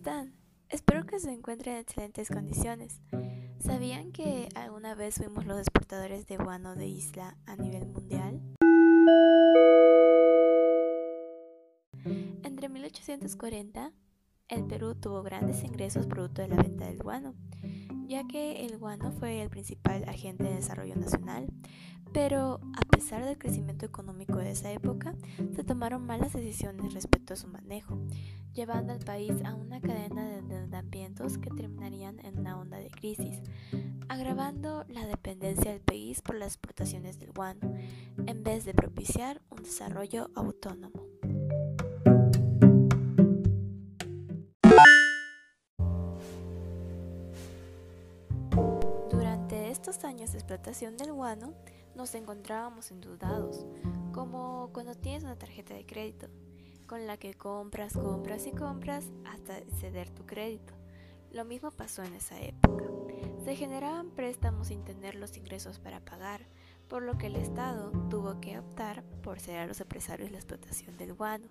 están? Espero que se encuentren en excelentes condiciones. ¿Sabían que alguna vez fuimos los exportadores de guano de isla a nivel mundial? Entre 1840, el Perú tuvo grandes ingresos producto de la venta del guano, ya que el guano fue el principal agente de desarrollo nacional, pero a pesar del crecimiento económico de esa época, se tomaron malas decisiones respecto a su manejo, llevando al país a una cadena de endeudamientos que terminarían en una onda de crisis, agravando la dependencia del país por las exportaciones del guano, en vez de propiciar un desarrollo autónomo. Años de explotación del guano, nos encontrábamos endeudados, como cuando tienes una tarjeta de crédito, con la que compras, compras y compras hasta ceder tu crédito. Lo mismo pasó en esa época. Se generaban préstamos sin tener los ingresos para pagar, por lo que el Estado tuvo que optar por ceder a los empresarios la explotación del guano,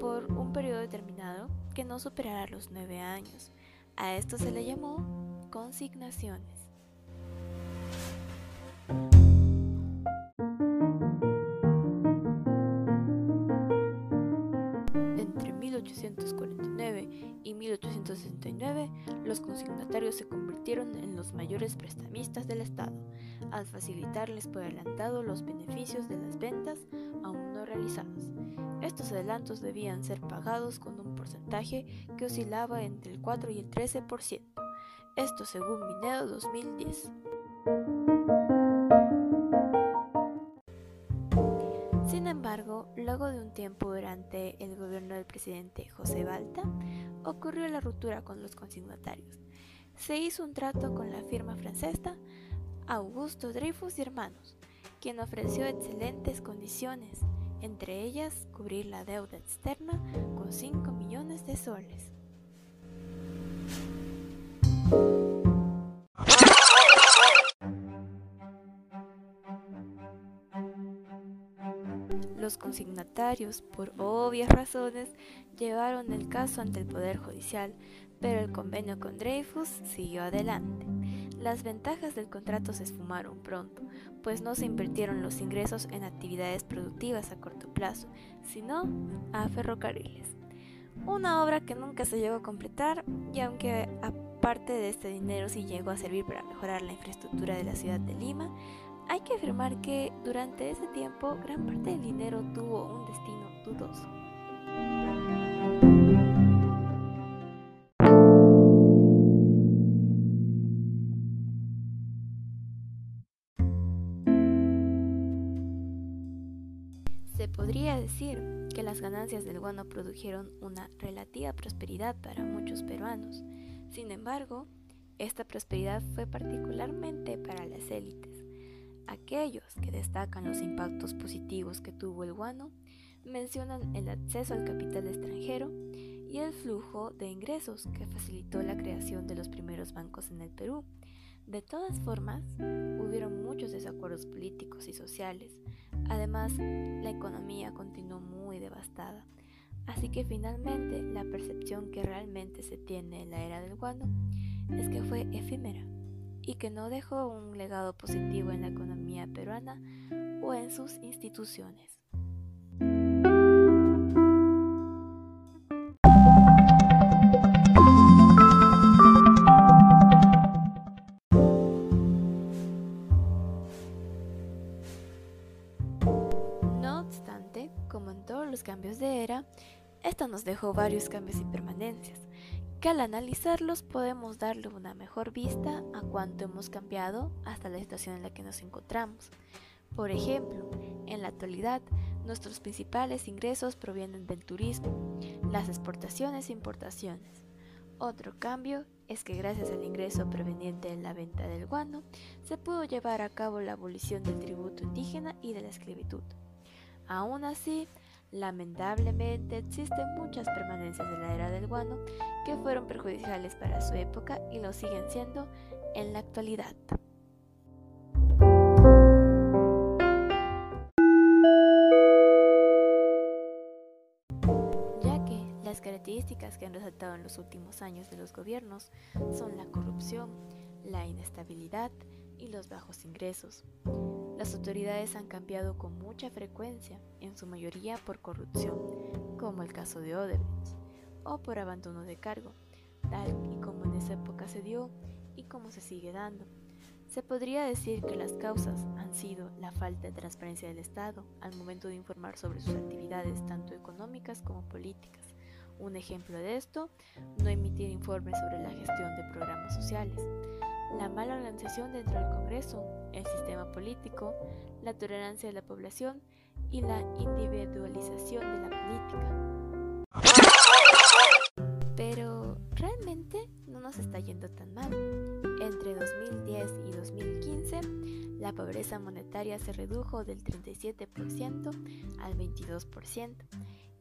por un periodo determinado que no superara los nueve años. A esto se le llamó consignaciones. 1849 y 1869, los consignatarios se convirtieron en los mayores prestamistas del Estado, al facilitarles por adelantado los beneficios de las ventas aún no realizadas. Estos adelantos debían ser pagados con un porcentaje que oscilaba entre el 4 y el 13%, esto según Mineo 2010. Luego de un tiempo durante el gobierno del presidente José Balta, ocurrió la ruptura con los consignatarios. Se hizo un trato con la firma francesa Augusto Dreyfus y Hermanos, quien ofreció excelentes condiciones, entre ellas cubrir la deuda externa con 5 millones de soles. Los consignatarios, por obvias razones, llevaron el caso ante el Poder Judicial, pero el convenio con Dreyfus siguió adelante. Las ventajas del contrato se esfumaron pronto, pues no se invirtieron los ingresos en actividades productivas a corto plazo, sino a ferrocarriles. Una obra que nunca se llegó a completar y aunque aparte de este dinero sí llegó a servir para mejorar la infraestructura de la ciudad de Lima, hay que afirmar que durante ese tiempo gran parte del dinero tuvo un destino dudoso. Se podría decir que las ganancias del guano produjeron una relativa prosperidad para muchos peruanos. Sin embargo, esta prosperidad fue particularmente para las élites. Aquellos que destacan los impactos positivos que tuvo el guano mencionan el acceso al capital extranjero y el flujo de ingresos que facilitó la creación de los primeros bancos en el Perú. De todas formas, hubieron muchos desacuerdos políticos y sociales. Además, la economía continuó muy devastada. Así que finalmente la percepción que realmente se tiene en la era del guano es que fue efímera y que no dejó un legado positivo en la economía peruana o en sus instituciones. No obstante, como en todos los cambios de era, esto nos dejó varios cambios y permanencias al analizarlos podemos darle una mejor vista a cuánto hemos cambiado hasta la situación en la que nos encontramos. Por ejemplo, en la actualidad, nuestros principales ingresos provienen del turismo, las exportaciones e importaciones. Otro cambio es que gracias al ingreso proveniente de la venta del guano, se pudo llevar a cabo la abolición del tributo indígena y de la esclavitud. Aún así, Lamentablemente existen muchas permanencias de la era del guano que fueron perjudiciales para su época y lo siguen siendo en la actualidad. Ya que las características que han resaltado en los últimos años de los gobiernos son la corrupción, la inestabilidad y los bajos ingresos. Las autoridades han cambiado con mucha frecuencia, en su mayoría por corrupción, como el caso de Odebrecht, o por abandono de cargo, tal y como en esa época se dio y como se sigue dando. Se podría decir que las causas han sido la falta de transparencia del Estado al momento de informar sobre sus actividades tanto económicas como políticas. Un ejemplo de esto, no emitir informes sobre la gestión de programas sociales, la mala organización dentro del Congreso, el sistema político, la tolerancia de la población y la individualización de la política. Pero realmente no nos está yendo tan mal. Entre 2010 y 2015, la pobreza monetaria se redujo del 37% al 22%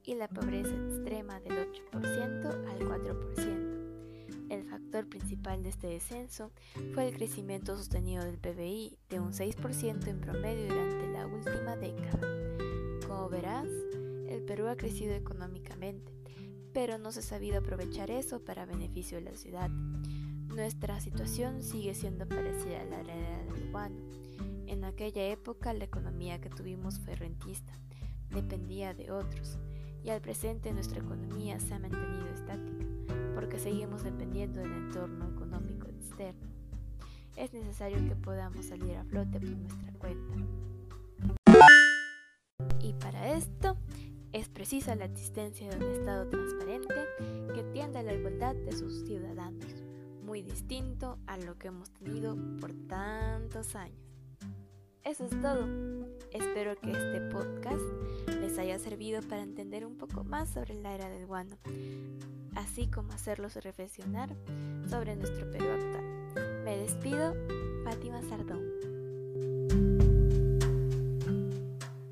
y la pobreza extrema del 8% al 4%. El factor principal de este descenso fue el crecimiento sostenido del PBI de un 6% en promedio durante la última década. Como verás, el Perú ha crecido económicamente, pero no se ha sabido aprovechar eso para beneficio de la ciudad. Nuestra situación sigue siendo parecida a la era del guano. En aquella época la economía que tuvimos fue rentista, dependía de otros, y al presente nuestra economía se ha mantenido seguimos dependiendo del entorno económico externo. Es necesario que podamos salir a flote por nuestra cuenta. Y para esto es precisa la existencia de un Estado transparente que tienda a la igualdad de sus ciudadanos muy distinto a lo que hemos tenido por tantos años. Eso es todo. Espero que este podcast les haya servido para entender un poco más sobre la era del guano, así como hacerlos reflexionar sobre nuestro Perú actual. Me despido, Fátima.